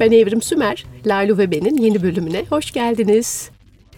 Ben Evrim Sümer. Lalu ve Ben'in yeni bölümüne hoş geldiniz.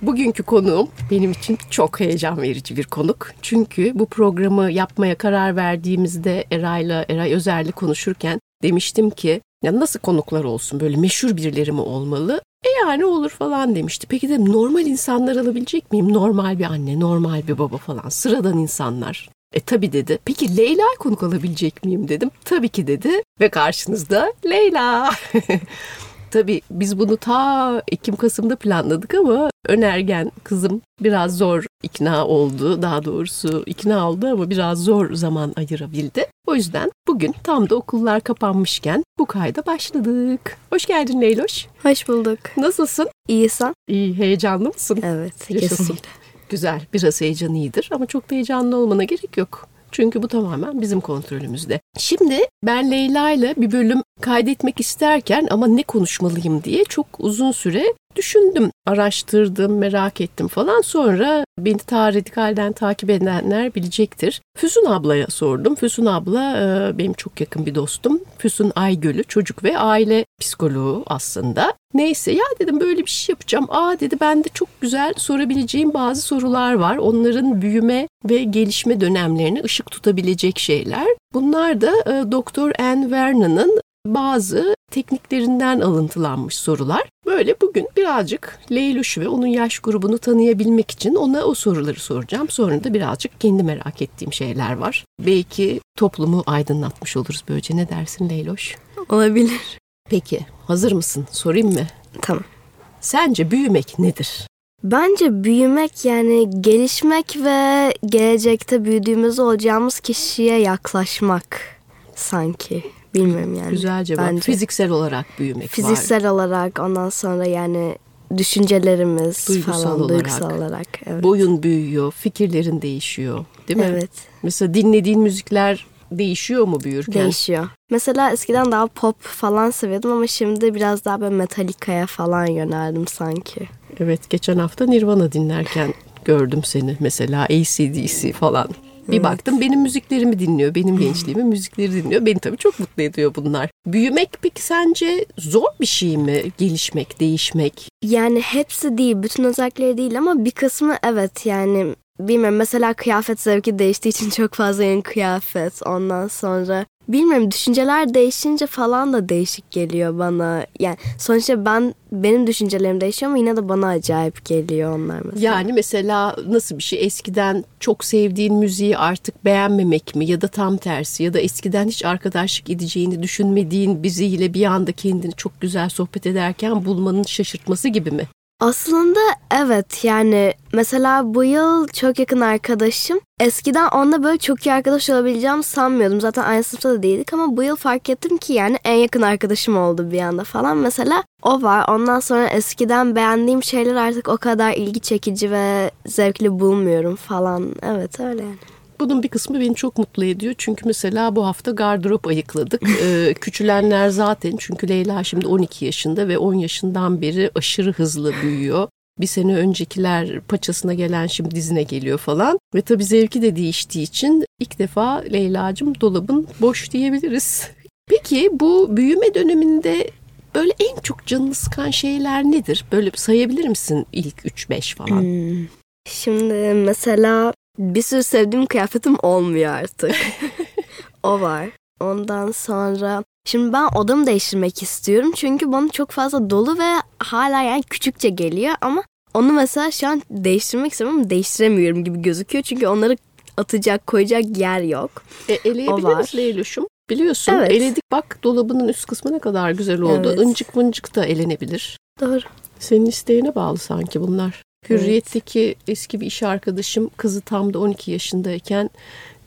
Bugünkü konuğum benim için çok heyecan verici bir konuk. Çünkü bu programı yapmaya karar verdiğimizde Eray'la, Eray Özer'le konuşurken demiştim ki ya nasıl konuklar olsun böyle meşhur birileri mi olmalı? E yani olur falan demişti. Peki de normal insanlar alabilecek miyim? Normal bir anne, normal bir baba falan. Sıradan insanlar. E tabi dedi. Peki Leyla konuk alabilecek miyim dedim. Tabii ki dedi. Ve karşınızda Leyla. Tabii biz bunu ta Ekim-Kasım'da planladık ama önergen kızım biraz zor ikna oldu. Daha doğrusu ikna oldu ama biraz zor zaman ayırabildi. O yüzden bugün tam da okullar kapanmışken bu kayda başladık. Hoş geldin Leyloş. Hoş bulduk. Nasılsın? İyisin. İyi, heyecanlı mısın? Evet, Yaşasın. kesinlikle. Güzel, biraz heyecan iyidir ama çok da heyecanlı olmana gerek yok. Çünkü bu tamamen bizim kontrolümüzde. Şimdi ben Leyla ile bir bölüm kaydetmek isterken ama ne konuşmalıyım diye çok uzun süre düşündüm, araştırdım, merak ettim falan. Sonra beni ta radikalden takip edenler bilecektir. Füsun ablaya sordum. Füsun abla e, benim çok yakın bir dostum. Füsun Aygöl'ü çocuk ve aile psikoloğu aslında. Neyse ya dedim böyle bir şey yapacağım. Aa dedi bende çok güzel sorabileceğim bazı sorular var. Onların büyüme ve gelişme dönemlerini ışık tutabilecek şeyler. Bunlar da e, Doktor Anne Vernon'ın bazı tekniklerinden alıntılanmış sorular. Böyle bugün birazcık Leyluş ve onun yaş grubunu tanıyabilmek için ona o soruları soracağım. Sonra da birazcık kendi merak ettiğim şeyler var. Belki toplumu aydınlatmış oluruz böylece. Ne dersin Leyloş? Olabilir. Peki hazır mısın? Sorayım mı? Tamam. Sence büyümek nedir? Bence büyümek yani gelişmek ve gelecekte büyüdüğümüz olacağımız kişiye yaklaşmak sanki. Bilmiyorum yani. Güzel cevap. Bence. Fiziksel olarak büyümek var. Fiziksel olarak ondan sonra yani düşüncelerimiz Duygusal falan olarak. duygusal olarak. Evet. Boyun büyüyor, fikirlerin değişiyor değil mi? Evet. Mesela dinlediğin müzikler değişiyor mu büyürken? Değişiyor. Mesela eskiden daha pop falan seviyordum ama şimdi biraz daha böyle Metallica'ya falan yöneldim sanki. Evet geçen hafta Nirvana dinlerken gördüm seni mesela ACDC falan. Bir Evet. baktım benim müziklerimi dinliyor, benim gençliğimin müzikleri dinliyor. Beni tabii çok mutlu ediyor bunlar. Büyümek peki sence zor bir şey mi? Gelişmek, değişmek? Yani hepsi değil, bütün özellikleri değil ama bir kısmı evet yani bilmiyorum mesela kıyafet zevki değiştiği için çok fazla yeni kıyafet ondan sonra bilmiyorum düşünceler değişince falan da değişik geliyor bana. Yani sonuçta ben benim düşüncelerim değişiyor ama yine de bana acayip geliyor onlar mesela. Yani mesela nasıl bir şey? Eskiden çok sevdiğin müziği artık beğenmemek mi? Ya da tam tersi? Ya da eskiden hiç arkadaşlık edeceğini düşünmediğin biriyle bir anda kendini çok güzel sohbet ederken bulmanın şaşırtması gibi mi? Aslında evet yani mesela bu yıl çok yakın arkadaşım. Eskiden onunla böyle çok iyi arkadaş olabileceğimi sanmıyordum. Zaten aynı sınıfta da değildik ama bu yıl fark ettim ki yani en yakın arkadaşım oldu bir anda falan. Mesela o var. Ondan sonra eskiden beğendiğim şeyler artık o kadar ilgi çekici ve zevkli bulmuyorum falan. Evet öyle yani. Bunun bir kısmı beni çok mutlu ediyor. Çünkü mesela bu hafta gardırop ayıkladık. Ee, küçülenler zaten çünkü Leyla şimdi 12 yaşında ve 10 yaşından beri aşırı hızlı büyüyor. Bir sene öncekiler paçasına gelen şimdi dizine geliyor falan. Ve tabii zevki de değiştiği için ilk defa Leyla'cığım dolabın boş diyebiliriz. Peki bu büyüme döneminde böyle en çok canını sıkan şeyler nedir? Böyle sayabilir misin ilk 3-5 falan? Hmm. Şimdi mesela bir sürü sevdiğim kıyafetim olmuyor artık. o var. Ondan sonra şimdi ben odamı değiştirmek istiyorum çünkü bana çok fazla dolu ve hala yani küçükçe geliyor ama onu mesela şu an değiştirmek istiyorum ama değiştiremiyorum gibi gözüküyor çünkü onları atacak koyacak yer yok. E, eleyebiliriz Leylüş'üm. Biliyorsun Evet. eledik bak dolabının üst kısmı ne kadar güzel oldu. Evet. Incık mıncık da elenebilir. Doğru. Senin isteğine bağlı sanki bunlar. Hürriyet'teki eski bir iş arkadaşım kızı tam da 12 yaşındayken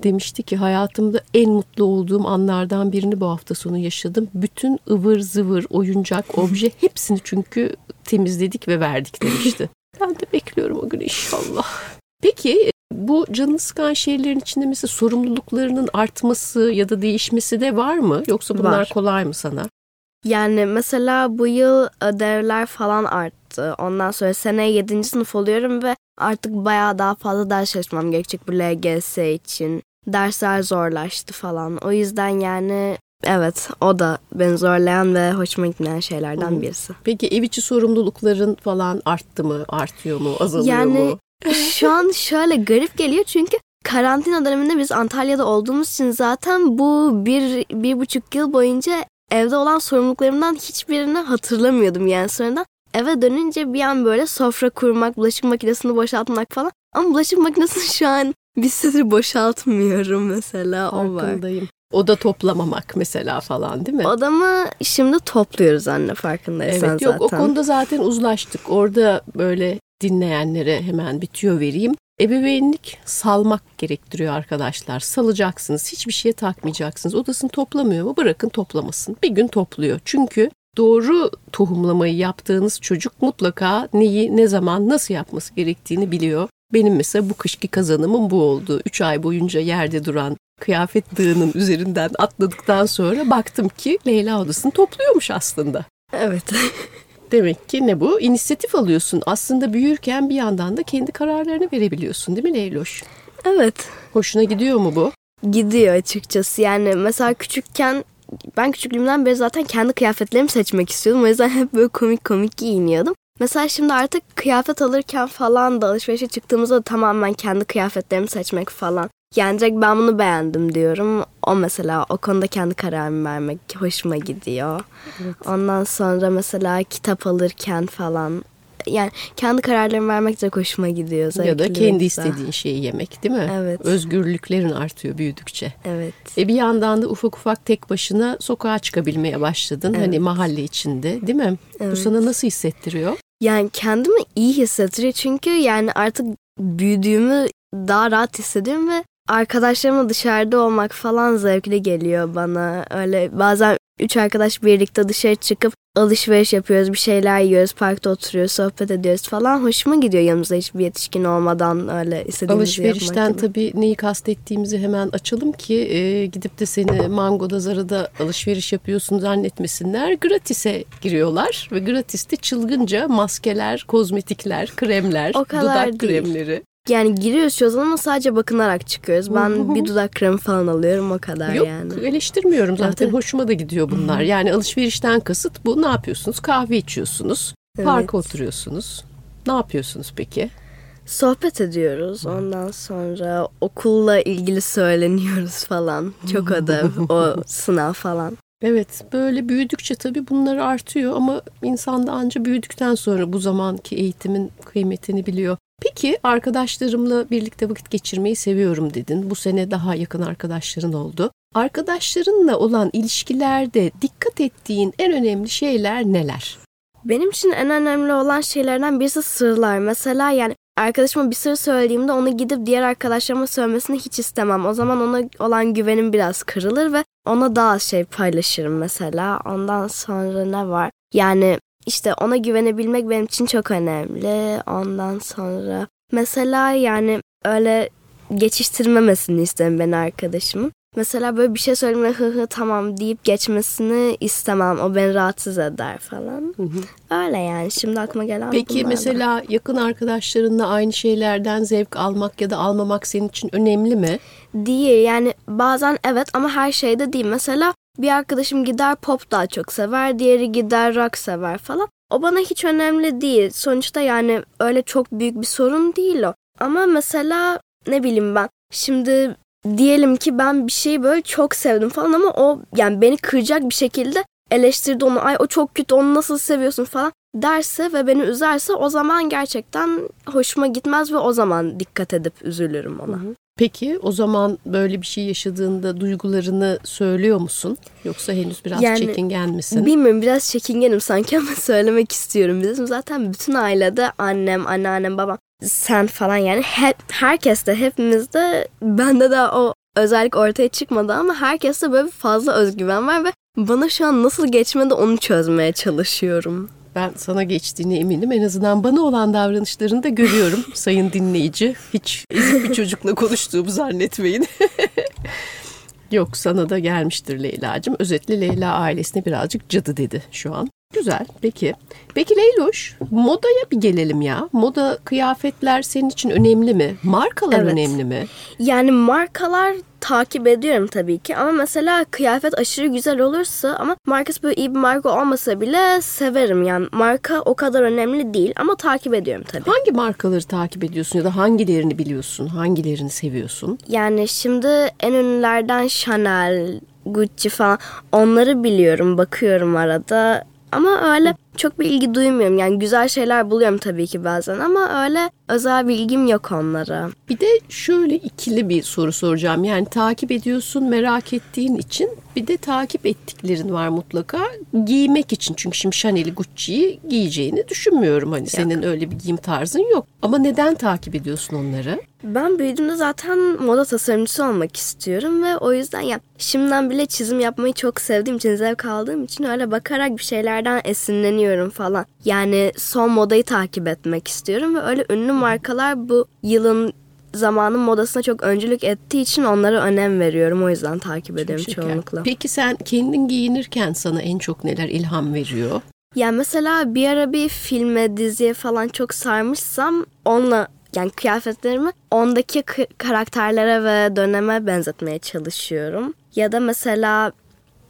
demişti ki hayatımda en mutlu olduğum anlardan birini bu hafta sonu yaşadım. Bütün ıvır zıvır oyuncak obje hepsini çünkü temizledik ve verdik demişti. ben de bekliyorum o gün inşallah. Peki bu canını sıkan şeylerin içinde mesela sorumluluklarının artması ya da değişmesi de var mı? Yoksa bunlar Var. kolay mı sana? Yani mesela bu yıl ödevler falan arttı. Ondan sonra seneye 7. sınıf oluyorum ve artık bayağı daha fazla ders çalışmam gerekecek bu LGS için. Dersler zorlaştı falan. O yüzden yani Evet o da beni zorlayan ve hoşuma gitmeyen şeylerden birisi. Peki ev içi sorumlulukların falan arttı mı, artıyor mu, azalıyor Yani mu? şu an şöyle garip geliyor çünkü karantina döneminde biz Antalya'da olduğumuz için zaten bu bir, bir buçuk yıl boyunca evde olan sorumluluklarımdan hiçbirini hatırlamıyordum yani sonradan. Eve dönünce bir an böyle sofra kurmak, bulaşık makinesini boşaltmak falan. Ama bulaşık makinesini şu an bir süredir boşaltmıyorum mesela o var. Farkındayım. Oda toplamamak mesela falan değil mi? Odamı şimdi topluyoruz anne farkındaysan Evet yok zaten. o konuda zaten uzlaştık. Orada böyle dinleyenlere hemen bitiyor vereyim. Ebeveynlik salmak gerektiriyor arkadaşlar. Salacaksınız. Hiçbir şeye takmayacaksınız. Odasını toplamıyor mu? Bırakın toplamasın. Bir gün topluyor. Çünkü doğru tohumlamayı yaptığınız çocuk mutlaka neyi, ne zaman, nasıl yapması gerektiğini biliyor. Benim mesela bu kışki kazanımım bu oldu. Üç ay boyunca yerde duran kıyafet dığının üzerinden atladıktan sonra baktım ki Leyla odasını topluyormuş aslında. Evet. Demek ki ne bu? İnisiyatif alıyorsun. Aslında büyürken bir yandan da kendi kararlarını verebiliyorsun değil mi Leyloş? evet. Hoşuna gidiyor mu bu? gidiyor açıkçası. Yani mesela küçükken ben küçüklüğümden beri zaten kendi kıyafetlerimi seçmek istiyordum. O yüzden hep böyle komik komik giyiniyordum. Mesela şimdi artık kıyafet alırken falan da alışverişe çıktığımızda da tamamen kendi kıyafetlerimi seçmek falan. Direkt ben bunu beğendim diyorum. O mesela o konuda kendi kararımı vermek hoşuma gidiyor. Ondan sonra mesela kitap alırken falan yani kendi kararlarımı vermek de hoşuma gidiyor. Ya da kendi istediğin şeyi yemek değil mi? Evet. Özgürlüklerin artıyor büyüdükçe. Evet. E bir yandan da ufak ufak tek başına sokağa çıkabilmeye başladın. Evet. Hani mahalle içinde değil mi? Bu Evet. sana nasıl hissettiriyor? Yani kendimi iyi hissettiriyor çünkü yani artık büyüdüğümü daha rahat hissediyorum ve arkadaşlarımla dışarıda olmak falan zevkli geliyor bana. Öyle bazen üç arkadaş birlikte dışarı çıkıp alışveriş yapıyoruz, bir şeyler yiyoruz, parkta oturuyoruz, sohbet ediyoruz falan. Hoşuma gidiyor yanımızda hiçbir yetişkin olmadan öyle istediğimizi Alışverişten yapmak tabii neyi kastettiğimizi hemen açalım ki e, gidip de seni Mango'da Zara'da alışveriş yapıyorsun zannetmesinler. Gratis'e giriyorlar ve gratis'te çılgınca maskeler, kozmetikler, kremler, O kadar dudak değil. kremleri. Yani giriyoruz zaman ama sadece bakınarak çıkıyoruz. Ben bir dudak kremi falan alıyorum o kadar Yok yani. eleştirmiyorum zaten Evet, evet. hoşuma da gidiyor bunlar. Yani alışverişten kasıt bu ne yapıyorsunuz? Kahve içiyorsunuz, Evet. parka oturuyorsunuz. Ne yapıyorsunuz peki? Sohbet ediyoruz. Ondan sonra okulla ilgili söyleniyoruz falan. Çok ödev, o sınav falan. Evet böyle büyüdükçe tabii bunlar artıyor ama insan da anca büyüdükten sonra bu zamanki eğitimin kıymetini biliyor. Peki arkadaşlarımla birlikte vakit geçirmeyi seviyorum dedin. Bu sene daha yakın arkadaşların oldu. Arkadaşlarınla olan ilişkilerde dikkat ettiğin en önemli şeyler neler? Benim için en önemli olan şeylerden birisi sırlar. Mesela yani arkadaşıma bir sır söylediğimde onu gidip diğer arkadaşlarıma söylemesini hiç istemem. O zaman ona olan güvenim biraz kırılır ve ona daha az şey paylaşırım mesela. Ondan sonra ne var? Yani işte ona güvenebilmek benim için çok önemli. Ondan sonra mesela yani öyle geçiştirmemesini isterim ben arkadaşımın. Mesela böyle bir şey söylediğimde hı hı tamam deyip geçmesini istemem. O beni rahatsız eder falan. Öyle yani şimdi aklıma gelen Peki bunlar da. mesela yakın arkadaşlarınla aynı şeylerden zevk almak ya da almamak senin için önemli mi? Değil yani bazen evet ama her şeyde değil. Mesela bir arkadaşım gider pop daha çok sever, diğeri gider rock sever falan. O bana hiç önemli değil. Sonuçta yani öyle çok büyük bir sorun değil o. Ama mesela ne bileyim ben şimdi diyelim ki ben bir şeyi böyle çok sevdim falan ama o yani beni kıracak bir şekilde eleştirdi onu. Ay o çok kötü onu nasıl seviyorsun falan derse ve beni üzerse o zaman gerçekten hoşuma gitmez ve o zaman dikkat edip üzülürüm ona. Peki o zaman böyle bir şey yaşadığında duygularını söylüyor musun? Yoksa henüz biraz Yani çekingen misin? Bilmiyorum biraz çekingenim sanki ama söylemek istiyorum. Bizim zaten bütün ailede annem, anneannem, babam, sen falan yani hep herkes de hepimizde bende de o özellik ortaya çıkmadı ama herkeste böyle bir fazla özgüven var ve bana şu an nasıl geçmedi onu çözmeye çalışıyorum. Ben sana geçtiğine eminim. En azından bana olan davranışlarını da görüyorum sayın dinleyici. Hiç ezik bir çocukla konuştuğumu zannetmeyin. Yok sana da gelmiştir Leyla'cığım. Özetle Leyla ailesine birazcık cadı dedi şu an. Güzel peki. Peki Leyloş modaya bir gelelim ya. Moda kıyafetler senin için önemli mi? Markalar Evet. önemli mi? Yani markalar takip ediyorum tabii ki ama mesela kıyafet aşırı güzel olursa ama markası böyle iyi bir marka olmasa bile severim yani marka o kadar önemli değil ama takip ediyorum tabii. Hangi markaları takip ediyorsun ya da hangilerini biliyorsun? Hangilerini seviyorsun? Yani şimdi en ünlülerden Chanel, Gucci falan onları biliyorum bakıyorum arada ama öyle çok bir ilgi duymuyorum yani güzel şeyler buluyorum tabii ki bazen ama öyle özel bir ilgim yok onlara. Bir de şöyle ikili bir soru soracağım. Yani takip ediyorsun merak ettiğin için bir de takip ettiklerin var mutlaka giymek için. Çünkü şimdi Chanel'i Gucci'yi giyeceğini düşünmüyorum. Hani senin öyle bir giyim tarzın yok. Ama neden takip ediyorsun onları? Ben büyüdüğümde zaten moda tasarımcısı olmak istiyorum ve o yüzden ya şimdiden bile çizim yapmayı çok sevdiğim için zevk aldığım için öyle bakarak bir şeylerden esinleniyorum falan. Yani son modayı takip etmek istiyorum ve öyle ünlü markalar bu yılın zamanın modasına çok öncülük ettiği için onlara önem veriyorum. O yüzden takip ediyorum Şeker. çoğunlukla. Peki sen kendin giyinirken sana en çok neler ilham veriyor? Yani mesela bir ara bir filme, diziye falan çok sarmışsam onunla yani kıyafetlerimi ondaki karakterlere ve döneme benzetmeye çalışıyorum. Ya da mesela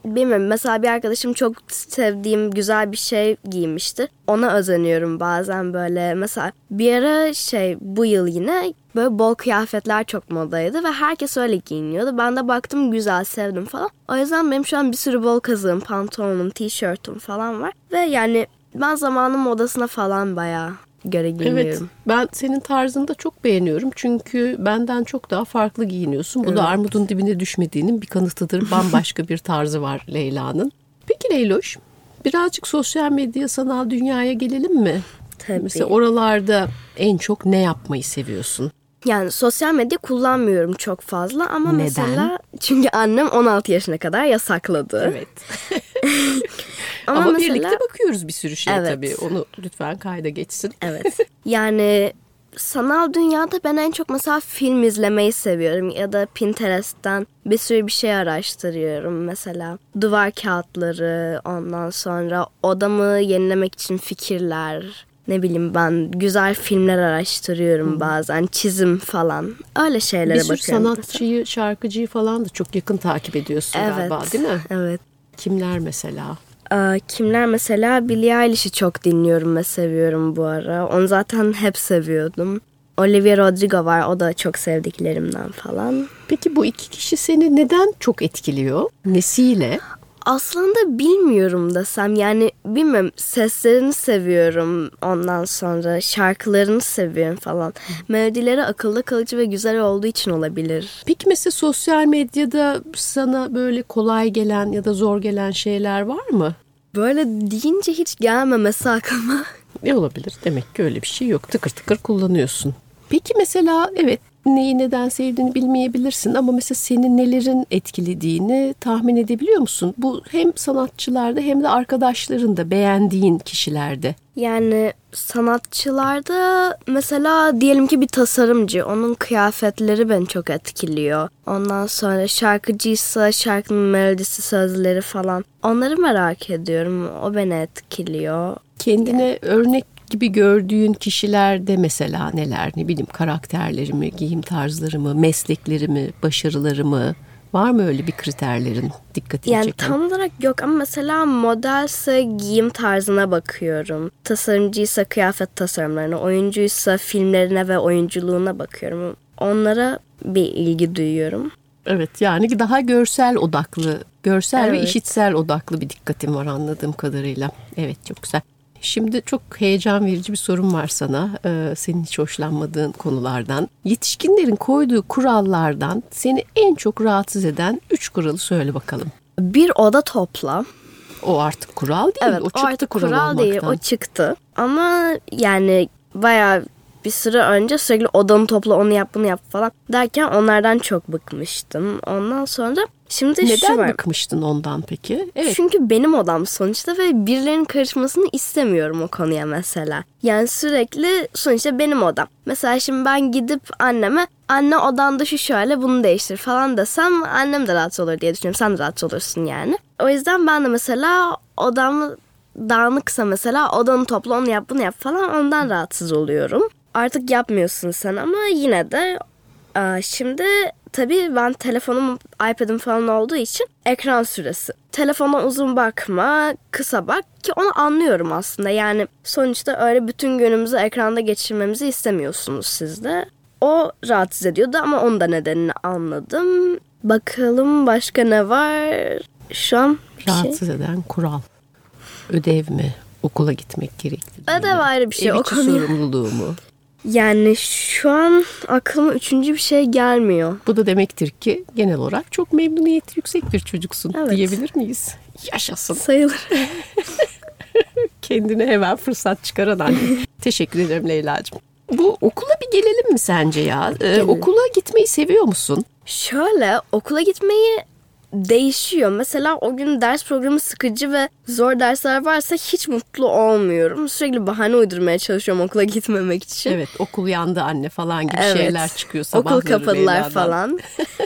bilmiyorum mesela bir arkadaşım çok sevdiğim güzel bir şey giymişti. Ona özeniyorum bazen böyle mesela bir ara şey bu yıl yine böyle bol kıyafetler çok modaydı ve herkes öyle giyiniyordu. Ben de baktım güzel sevdim falan. O yüzden benim şu an bir sürü bol kazığım, pantolonum, tişörtüm falan var. Ve yani ben zamanın modasına falan bayağı göre giyiniyorum. Evet ben senin tarzını da çok beğeniyorum. Çünkü benden çok daha farklı giyiniyorsun. Bu da armudun dibine düşmediğinin bir kanıtıdır. Bambaşka bir tarzı var Leyla'nın. Peki Leyloş birazcık sosyal medya sanal dünyaya gelelim mi? Tabii. Mesela oralarda en çok ne yapmayı seviyorsun? Yani sosyal medya kullanmıyorum çok fazla ama Neden? mesela çünkü annem 16 yaşına kadar yasakladı. Evet. Ama, Ama, mesela birlikte bakıyoruz bir sürü şey Evet. tabii. Onu lütfen kayda geçsin. Evet. Yani sanal dünyada ben en çok mesela film izlemeyi seviyorum ya da Pinterest'ten bir sürü bir şey araştırıyorum mesela. Duvar kağıtları, ondan sonra odamı yenilemek için fikirler, ne bileyim ben güzel filmler araştırıyorum bazen, çizim falan. Öyle şeylere Bir sürü bakıyorum. sanatçıyı, şarkıcıyı falan da çok yakın takip ediyorsun Evet. galiba değil mi? Evet. Kimler mesela? Aa, kimler mesela Billie Eilish'i çok dinliyorum ve seviyorum bu ara. Onu zaten hep seviyordum. Olivia Rodrigo var. O da çok sevdiklerimden falan. Peki bu iki kişi seni neden çok etkiliyor? Nesiyle? Aslında bilmiyorum desem yani bilmiyorum seslerini seviyorum ondan sonra şarkılarını seviyorum falan. Melodileri akılda kalıcı ve güzel olduğu için olabilir. Peki mesela sosyal medyada sana böyle kolay gelen ya da zor gelen şeyler var mı? Böyle deyince hiç gelmemesi aklıma. Ne olabilir? Demek ki öyle bir şey yok. Tıkır tıkır kullanıyorsun. Peki mesela evet neyi neden sevdiğini bilmeyebilirsin ama mesela senin nelerin etkilediğini tahmin edebiliyor musun? Bu hem sanatçılarda hem de arkadaşlarında beğendiğin kişilerde. Yani sanatçılarda mesela diyelim ki bir tasarımcı onun kıyafetleri beni çok etkiliyor. Ondan sonra şarkıcıysa şarkının melodisi sözleri falan onları merak ediyorum o beni etkiliyor. Kendine örnek gibi gördüğün kişilerde mesela neler ne bileyim karakterleri mi, giyim tarzları mı, meslekleri mi, başarıları mı? Var mı öyle bir kriterlerin dikkatini Yani çeken? tam olarak yok ama mesela modelse giyim tarzına bakıyorum. Tasarımcıysa kıyafet tasarımlarına, oyuncuysa filmlerine ve oyunculuğuna bakıyorum. Onlara bir ilgi duyuyorum. Evet yani daha görsel odaklı, görsel ve Evet. işitsel odaklı bir dikkatim var anladığım kadarıyla. Evet çok güzel. Şimdi çok heyecan verici bir sorum var sana. Ee, senin hiç hoşlanmadığın konulardan. Yetişkinlerin koyduğu kurallardan seni en çok rahatsız eden üç kuralı söyle bakalım. Bir oda topla. O artık kural değil. Evet o o, çıktı artık kural, kural değil o çıktı. Ama yani bayağı bir süre önce sürekli odanı topla onu yap bunu yap falan derken onlardan çok bıkmıştım. Ondan sonra şimdi şu Neden var. bıkmıştın ondan peki? Evet. Çünkü benim odam sonuçta ve birilerinin karışmasını istemiyorum o konuya mesela. Yani sürekli sonuçta benim odam. Mesela şimdi ben gidip anneme anne odanda şu şöyle bunu değiştir falan desem annem de rahatsız olur diye düşünüyorum. Sen de rahatsız olursun yani. O yüzden ben de mesela odamı dağınıksa mesela odanı topla onu yap bunu yap falan ondan rahatsız oluyorum. Artık yapmıyorsun sen ama yine de e, şimdi tabii ben telefonum iPad'im falan olduğu için ekran süresi. Telefona uzun bakma, kısa bak ki onu anlıyorum aslında. Yani sonuçta öyle bütün günümüzü ekranda geçirmemizi istemiyorsunuz siz de. O rahatsız ediyordu ama onun da nedenini anladım. Bakalım başka ne var? Şu an şey. Rahatsız eden kural. Ödev mi? Okula gitmek gerekli Ödev ayrı bir şey, Ev içi sorumluluğu mu? Yani şu an aklıma üçüncü bir şey gelmiyor. Bu da demektir ki genel olarak çok memnuniyeti yüksek bir çocuksun Evet. diyebilir miyiz? Yaşasın. Sayılır. Kendine hemen fırsat çıkaran anne. Teşekkür ederim Leyla'cığım. Bu okula bir gelelim mi sence ya? Ee, Gelelim. okula gitmeyi seviyor musun? Şöyle okula gitmeyi değişiyor. Mesela o gün ders programı sıkıcı ve zor dersler varsa hiç mutlu olmuyorum. Sürekli bahane uydurmaya çalışıyorum okula gitmemek için. Evet okul yandı anne falan gibi Evet. şeyler çıkıyor Okul sabahları kapadılar Leyla'dan. falan.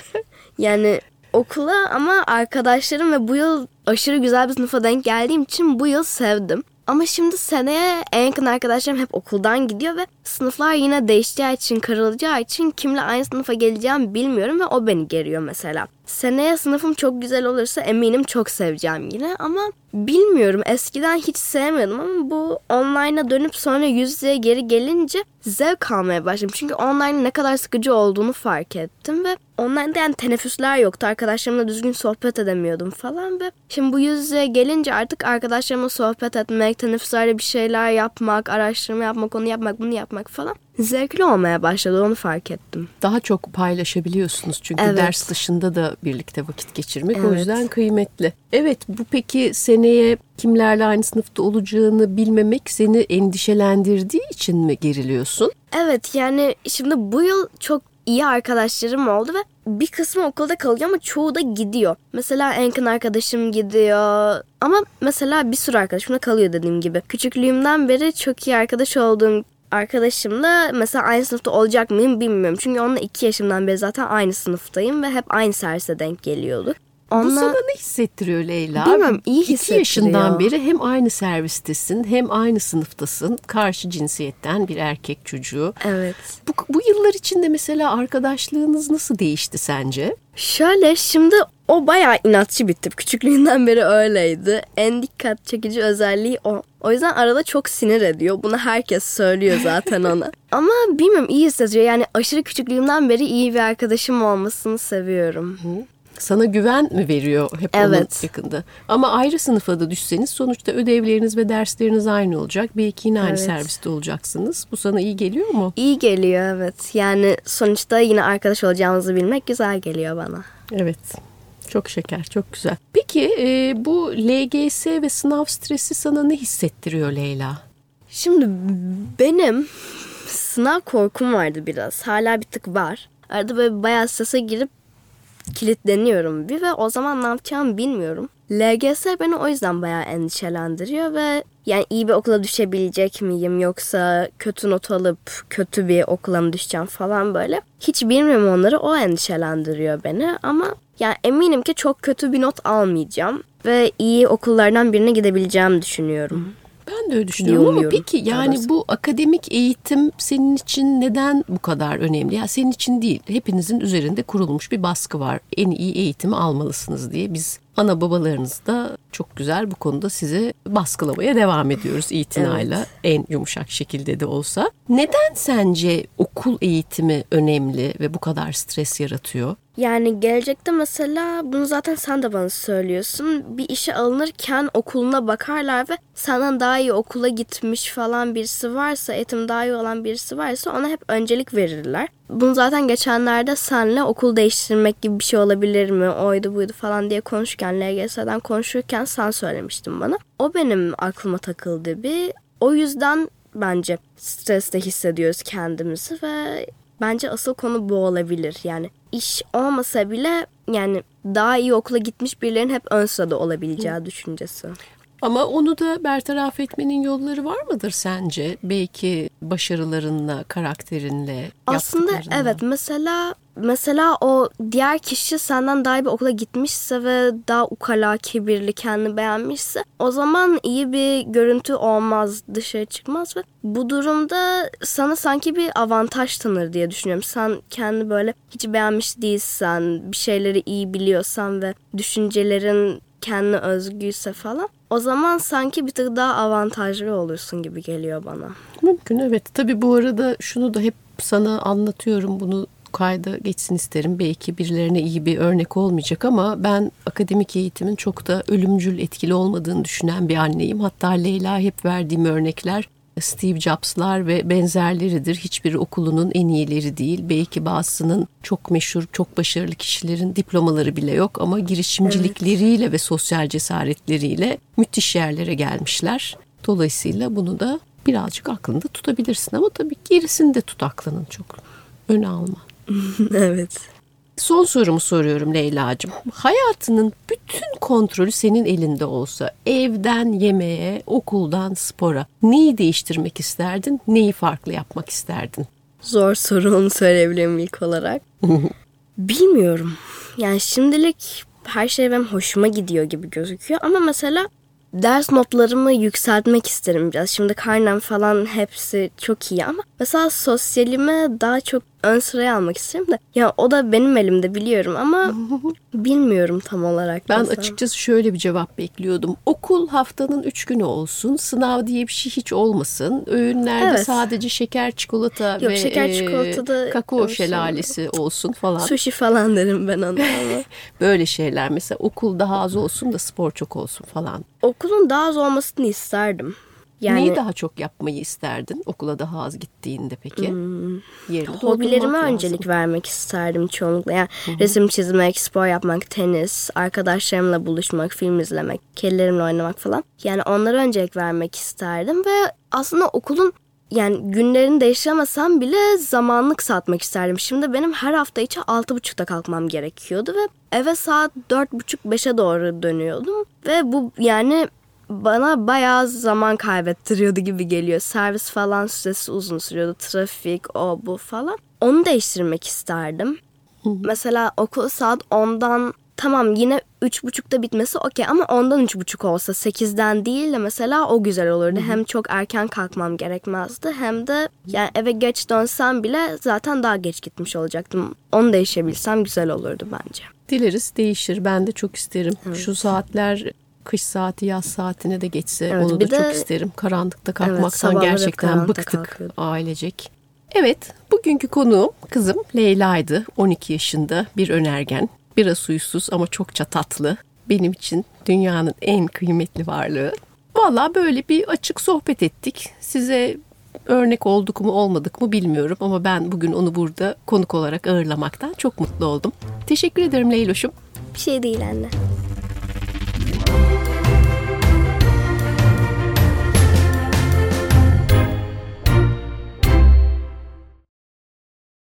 yani okula ama arkadaşlarım ve bu yıl aşırı güzel bir sınıfa denk geldiğim için bu yıl sevdim. Ama şimdi seneye en yakın arkadaşlarım hep okuldan gidiyor ve sınıflar yine değişeceği için, karılacağı için kimle aynı sınıfa geleceğimi bilmiyorum ve o beni geriyor mesela. Seneye sınıfım çok güzel olursa eminim çok seveceğim yine ama bilmiyorum eskiden hiç sevmiyordum ama bu online'a dönüp sonra yüz yüzeye geri gelince zevk almaya başladım. Çünkü online'ın ne kadar sıkıcı olduğunu fark ettim ve online'da yani teneffüsler yoktu. Arkadaşlarımla düzgün sohbet edemiyordum falan ve şimdi bu yüz yüzeye gelince artık arkadaşlarımla sohbet etmek, teneffüslerde bir şeyler yapmak, araştırma yapmak, onu yapmak, bunu yapmak falan zevkli olmaya başladı onu fark ettim. Daha çok paylaşabiliyorsunuz çünkü Evet. ders dışında da birlikte vakit geçirmek o Evet. yüzden kıymetli. Evet bu peki seneye kimlerle aynı sınıfta olacağını bilmemek seni endişelendirdiği için mi geriliyorsun? Evet yani şimdi bu yıl çok iyi arkadaşlarım oldu ve bir kısmı okulda kalıyor ama çoğu da gidiyor. Mesela en yakın arkadaşım gidiyor. Ama mesela bir sürü arkadaşım da kalıyor dediğim gibi. Küçüklüğümden beri çok iyi arkadaş olduğum arkadaşımla mesela aynı sınıfta olacak mıyım bilmiyorum. Çünkü onunla iki yaşımdan beri zaten aynı sınıftayım ve hep aynı servise denk geliyorduk. Bu Onunla... sana ne hissettiriyor Leyla? Bilmem, iyi İki hissettiriyor. yaşından beri hem aynı servistesin hem aynı sınıftasın. Karşı cinsiyetten bir erkek çocuğu. Evet. Bu, bu yıllar içinde mesela arkadaşlığınız nasıl değişti sence? Şöyle şimdi o bayağı inatçı bir tip. Küçüklüğünden beri öyleydi. En dikkat çekici özelliği o. O yüzden arada çok sinir ediyor. Bunu herkes söylüyor zaten ona. Ama bilmiyorum iyi hissediyor. Yani aşırı küçüklüğümden beri iyi bir arkadaşım olmasını seviyorum. Sana güven mi veriyor hep onun Evet. yakında? Ama ayrı sınıfa da düşseniz sonuçta ödevleriniz ve dersleriniz aynı olacak. Belki yine aynı Evet. serviste olacaksınız. Bu sana iyi geliyor mu? İyi geliyor evet. Yani sonuçta yine arkadaş olacağımızı bilmek güzel geliyor bana. Evet. Çok şeker, çok güzel. Peki e, bu LGS ve sınav stresi sana ne hissettiriyor Leyla? Şimdi benim sınav korkum vardı biraz. Hala bir tık var. Arada böyle bayağı strese girip kilitleniyorum bir ve o zaman ne yapacağımı bilmiyorum. LGS beni o yüzden bayağı endişelendiriyor ve yani iyi bir okula düşebilecek miyim yoksa kötü not alıp kötü bir okula mı düşeceğim falan böyle. Hiç bilmiyorum onları o endişelendiriyor beni ama yani eminim ki çok kötü bir not almayacağım ve iyi okullardan birine gidebileceğimi düşünüyorum. Ben de öyle düşünüyorum ama peki yani bu akademik eğitim senin için neden bu kadar önemli? Ya senin için değil, hepinizin üzerinde kurulmuş bir baskı var. En iyi eğitimi almalısınız diye biz ana babalarınız da çok güzel bu konuda sizi baskılamaya devam ediyoruz itinayla en yumuşak şekilde de olsa. Neden sence okul eğitimi önemli ve bu kadar stres yaratıyor? Yani gelecekte mesela bunu zaten sen de bana söylüyorsun. Bir işe alınırken okuluna bakarlar ve senden daha iyi okula gitmiş falan birisi varsa, eğitim daha iyi olan birisi varsa ona hep öncelik verirler. Bunu zaten geçenlerde senle okul değiştirmek gibi bir şey olabilir mi? Oydu buydu falan diye konuşurken, LGS'den konuşurken sen söylemiştin bana. O benim aklıma takıldı bir. O yüzden bence streste hissediyoruz kendimizi ve Bence asıl konu bu olabilir. Yani iş olmasa bile yani daha iyi okula gitmiş birilerin hep ön sırada olabileceği düşüncesi. Ama onu da bertaraf etmenin yolları var mıdır sence? Belki başarılarınla, karakterinle, Aslında evet mesela mesela o diğer kişi senden daha iyi bir okula gitmişse ve daha ukala, kibirli, kendini beğenmişse o zaman iyi bir görüntü olmaz, dışarı çıkmaz ve bu durumda sana sanki bir avantaj tanır diye düşünüyorum. Sen kendi böyle hiç beğenmiş değilsen, bir şeyleri iyi biliyorsan ve düşüncelerin kendine özgüyse falan o zaman sanki bir tık daha avantajlı olursun gibi geliyor bana. Mümkün evet. Tabii bu arada şunu da hep sana anlatıyorum. Bunu kayda geçsin isterim. Belki birilerine iyi bir örnek olmayacak ama ben akademik eğitimin çok da ölümcül etkili olmadığını düşünen bir anneyim. Hatta Leyla hep verdiğim örnekler Steve Jobs'lar ve benzerleridir. Hiçbir okulunun en iyileri değil. Belki bazısının çok meşhur, çok başarılı kişilerin diplomaları bile yok ama girişimcilikleriyle evet. ve sosyal cesaretleriyle müthiş yerlere gelmişler. Dolayısıyla bunu da birazcık aklında tutabilirsin ama tabii gerisini de tut aklının çok. Öne alma. evet. Son sorumu soruyorum Leyla'cığım. Hayatının bütün kontrolü senin elinde olsa evden yemeğe, okuldan spora neyi değiştirmek isterdin, neyi farklı yapmak isterdin? Zor soru onu söyleyebilirim ilk olarak. Bilmiyorum. Yani şimdilik her şey benim hoşuma gidiyor gibi gözüküyor ama mesela ders notlarımı yükseltmek isterim biraz. Şimdi karnem falan hepsi çok iyi ama mesela sosyalime daha çok ön sıraya almak isterim de. Ya o da benim elimde biliyorum ama bilmiyorum tam olarak. Ben mesela. açıkçası şöyle bir cevap bekliyordum. Okul haftanın üç günü olsun. Sınav diye bir şey hiç olmasın. Öğünlerde evet. sadece şeker, çikolata Yok, ve şeker, çikolata kakao olsun. şelalesi olsun falan. Sushi falan derim ben ona Böyle şeyler mesela okul daha az olsun da spor çok olsun falan. Okulun daha az olmasını isterdim. Yani, Neyi daha çok yapmayı isterdin okula daha az gittiğinde peki? Hmm, hobilerime öncelik vermek isterdim çoğunlukla. Yani Hı-hı. resim çizmek, spor yapmak, tenis, arkadaşlarımla buluşmak, film izlemek, kedilerimle oynamak falan. Yani onlara öncelik vermek isterdim ve aslında okulun yani günlerini değiştiremesem bile zamanlık satmak isterdim. Şimdi benim her hafta içi altı buçukta kalkmam gerekiyordu ve eve saat dört buçuk beşe doğru dönüyordum. Ve bu yani bana bayağı zaman kaybettiriyordu gibi geliyor. Servis falan süresi uzun sürüyordu. Trafik, o bu falan. Onu değiştirmek isterdim. Mesela okul saat 10'dan tamam yine üç buçukta bitmesi okey ama ondan üç buçuk olsa sekizden değil de mesela o güzel olurdu. Hem çok erken kalkmam gerekmezdi hem de yani eve geç dönsem bile zaten daha geç gitmiş olacaktım. Onu değişebilsem güzel olurdu bence. Dileriz değişir. Ben de çok isterim. Evet. Şu saatler kış saati yaz saatine de geçse evet, onu da de, çok isterim. Karanlıkta kalkmaktan evet, gerçekten bıktık ailecek. Evet bugünkü konuğum kızım Leyla'ydı. 12 yaşında bir önergen. Biraz huysuz ama çokça tatlı. Benim için dünyanın en kıymetli varlığı. Valla böyle bir açık sohbet ettik. Size örnek olduk mu olmadık mı bilmiyorum ama ben bugün onu burada konuk olarak ağırlamaktan çok mutlu oldum. Teşekkür ederim Leyloş'um. Bir şey değil anne.